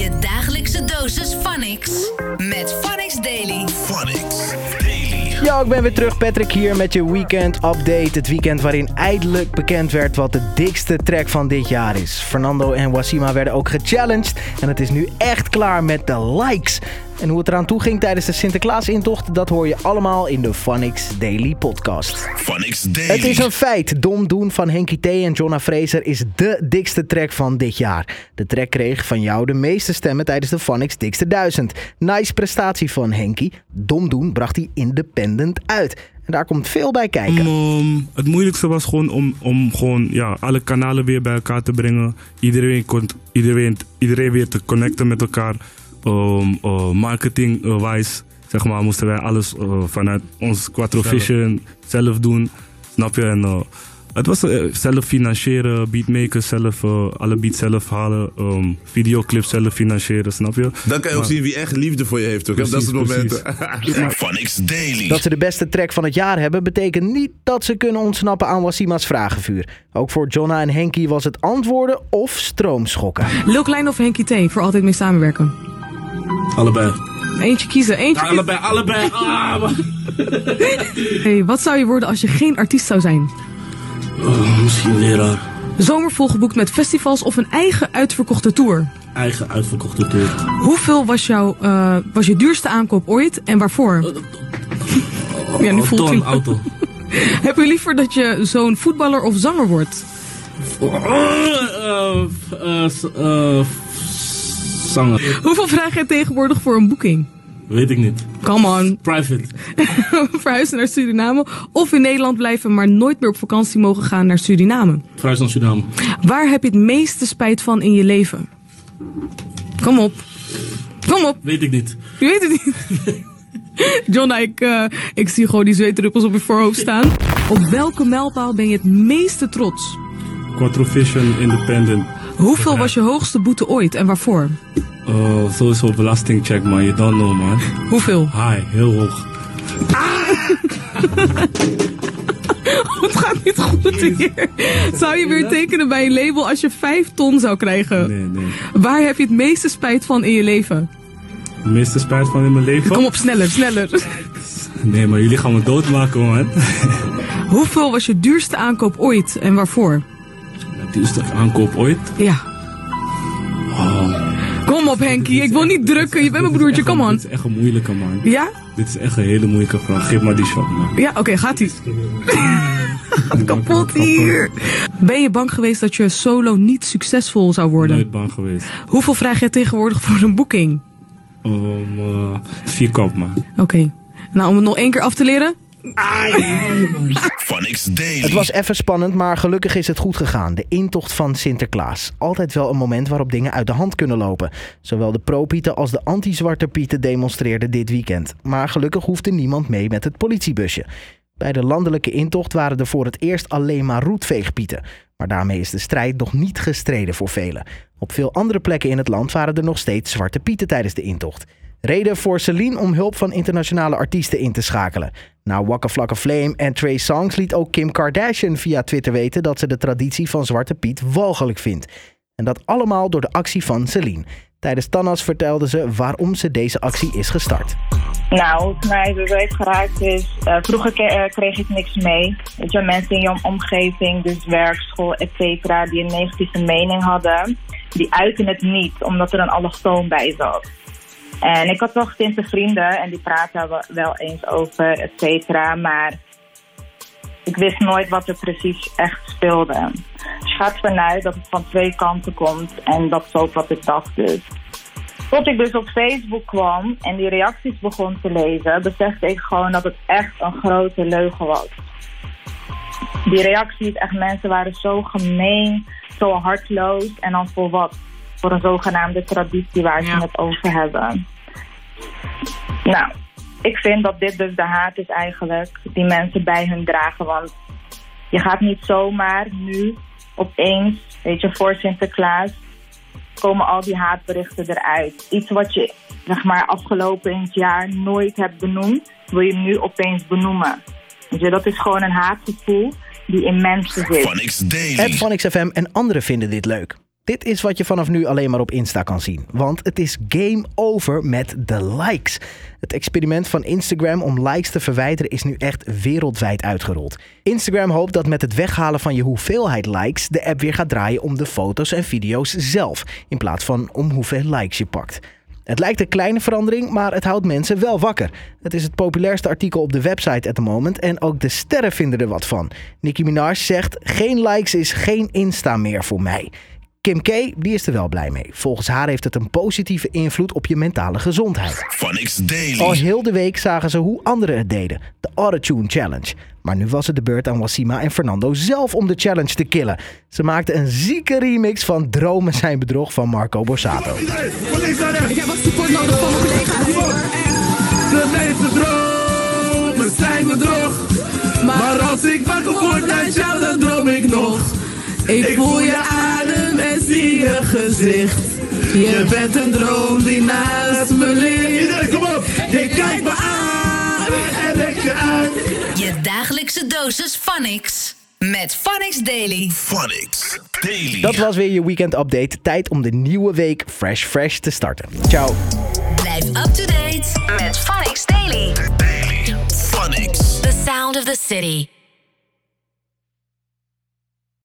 Je dagelijkse dosis Phonix. Met Phonix Daily. Phonics Daily. Ja, ik ben weer terug. Patrick hier met je weekend update. Het weekend waarin eindelijk bekend werd wat de dikste track van dit jaar is. Fernando en Wasima werden ook gechallenged. En het is nu echt klaar met de likes. En hoe het eraan toe ging tijdens de Sinterklaas-intocht, dat hoor je allemaal in de Phonix Daily podcast. Phonics Daily. Het is een feit. Dom Doen van Henky T en Jonna Fraser is de dikste track van dit jaar. De track kreeg van jou de meeste stemmen tijdens de Phonics Dikste 1000. Nice prestatie van Henky. Dom Doen bracht hij independent uit. En daar komt veel bij kijken. Um, het moeilijkste was gewoon om, om gewoon, ja, alle kanalen weer bij elkaar te brengen. Iedereen, kon, iedereen, iedereen weer te connecten met elkaar. Um, uh, Marketing-wise, zeg maar, moesten wij alles uh, vanuit ons Quattro Vision zelf doen. Snap je? En, uh, het was uh, zelf financieren, beatmakers zelf, uh, alle beats zelf halen, um, videoclips zelf financieren, snap je? Dan kan je ook Maar- zien wie echt liefde voor je heeft. Toch? dat Precies, soort momenten. Phonics Daily. Dat ze de beste track van het jaar hebben, betekent niet dat ze kunnen ontsnappen aan Wasima's vragenvuur. Ook voor Jonna en Henky was het antwoorden of stroomschokken. Lil Klein of Henky T, voor altijd mee samenwerken. Allebei. Eentje kiezen, eentje kiezen. Allebei, allebei. Ah. Hey, wat zou je worden als je geen artiest zou zijn? Oh, misschien leraar. Zomer volgeboekt met festivals of een eigen uitverkochte tour? Eigen uitverkochte tour. Hoeveel was, jouw, eh, was je duurste aankoop ooit en waarvoor? Ja, nu voelt auto. Heb je liever dat je zo'n voetballer of zanger wordt? S- eh, zanger. Hoeveel vraag jij tegenwoordig voor een boeking? Weet ik niet. Come on. Private. Verhuizen naar Suriname of in Nederland blijven, maar nooit meer op vakantie mogen gaan naar Suriname. Verhuis naar Suriname. Waar heb je het meeste spijt van in je leven? Kom op. Kom op. Weet ik niet. Je weet het niet. Jonna, ik, eh, ik zie gewoon die zweetdruppels op je voorhoofd staan. Op welke mijlpaal ben je het meeste trots? Quattro Vision Independent. Hoeveel was je hoogste boete ooit en waarvoor? Uh, sowieso belastingcheck, man. You don't know, man. Hoeveel? High, heel hoog. Het gaat niet goed hier. Zou je weer tekenen bij een label als je 5 ton zou krijgen? Nee, nee. Waar heb je het meeste spijt van in je leven? De meeste spijt van in mijn leven? Kom op, sneller, sneller. Nee, maar jullie gaan me doodmaken, man. Hoeveel was je duurste aankoop ooit en waarvoor? Het duurste aankoop ooit? Ja. Kom op, Henky. Ik wil niet drukken. Je bent mijn broertje. Kom on. Dit is echt een moeilijke, man. Ja? Dit is echt een hele moeilijke vraag. Geef maar die shot, man. Ja, oké, gaat ie. Kapot hier. Ben je bang geweest dat je solo niet succesvol zou worden? Nooit bang geweest. Hoeveel vraag jij tegenwoordig voor een boeking? Um, uh, vier kop, man. Oké. Nou, om het nog één keer af te leren. Het was even spannend, maar gelukkig is het goed gegaan. De intocht van Sinterklaas. Altijd wel een moment waarop dingen uit de hand kunnen lopen. Zowel de pro-pieten als de anti-zwarte pieten demonstreerden dit weekend. Maar gelukkig hoefde niemand mee met het politiebusje. Bij de landelijke intocht waren er voor het eerst alleen maar roetveegpieten. Maar daarmee is de strijd nog niet gestreden voor velen. Op veel andere plekken in het land waren er nog steeds zwarte pieten tijdens de intocht. Reden voor Celine om hulp van internationale artiesten in te schakelen. Na Waka Flocka Flame en Trey Songs liet ook Kim Kardashian via Twitter weten dat ze de traditie van Zwarte Piet walgelijk vindt. En dat allemaal door de actie van Celine. Tijdens Tannas vertelde ze waarom ze deze actie is gestart. Nou, het mij zo geraakt is, eh, vroeger eh, kreeg ik niks mee. Weet je, mensen in je om- omgeving, dus werk, school, et cetera, die een negatieve mening hadden, die uiten het niet, omdat er een allochtoon bij zat. En ik had wel getinte vrienden en die praten wel- eens over, et cetera, maar ik wist nooit wat er precies echt speelde. Dus gaat vanuit dat het van twee kanten komt en dat is ook wat ik dacht dus. Tot ik dus op Facebook kwam en die reacties begon te lezen, besefte ik gewoon dat het echt een grote leugen was. Die reacties, echt mensen waren zo gemeen, zo hartloos en dan voor wat? Voor een zogenaamde traditie waar ze Ja. het over hebben. Nou, ik vind dat dit dus de haat is eigenlijk die mensen bij hun dragen. Want je gaat niet zomaar nu opeens, weet je, voor Sinterklaas komen al die haatberichten eruit. Iets wat je, zeg maar, afgelopen in het jaar nooit hebt benoemd, wil je nu opeens benoemen. Weet je, dat is gewoon een haatgevoel die in mensen zit. Phonics Daily. Het Phonics FM en anderen vinden dit leuk. Dit is wat je vanaf nu alleen maar op Insta kan zien. Want het is game over met de likes. Het experiment van Instagram om likes te verwijderen is nu echt wereldwijd uitgerold. Instagram hoopt dat met het weghalen van je hoeveelheid likes de app weer gaat draaien om de foto's en video's zelf, in plaats van om hoeveel likes je pakt. Het lijkt een kleine verandering, maar het houdt mensen wel wakker. Het is het populairste artikel op de website at the moment en ook de sterren vinden er wat van. Nicki Minaj zegt: Geen likes is geen Insta meer voor mij. Kim K, die is er wel blij mee. Volgens haar heeft het een positieve invloed op je mentale gezondheid. Phonics Al Daily. heel de week zagen ze hoe anderen het deden. De Autotune Challenge. Maar nu was het de beurt aan Wassima en Fernando zelf om de challenge te killen. Ze maakten een zieke remix van Dromen zijn bedrog van Marco Borsato. Ik heb wat support nodig van mijn collega's hoor. Echt. De meeste dromen zijn bedrog. Maar als ik wakker word uit jou, dan droom ik nog. Ik voel je zie je gezicht. Je bent een droom die naast me ligt. Iedereen, kom op! Je kijkt me aan en lek je uit. Je dagelijkse dosis Phonics. Met Phonics Daily. Phonics Daily. Dat was weer je weekend update. Tijd om de nieuwe week fresh fresh te starten. Ciao. Blijf up to date met Phonics Daily. Phonics. The sound of the city.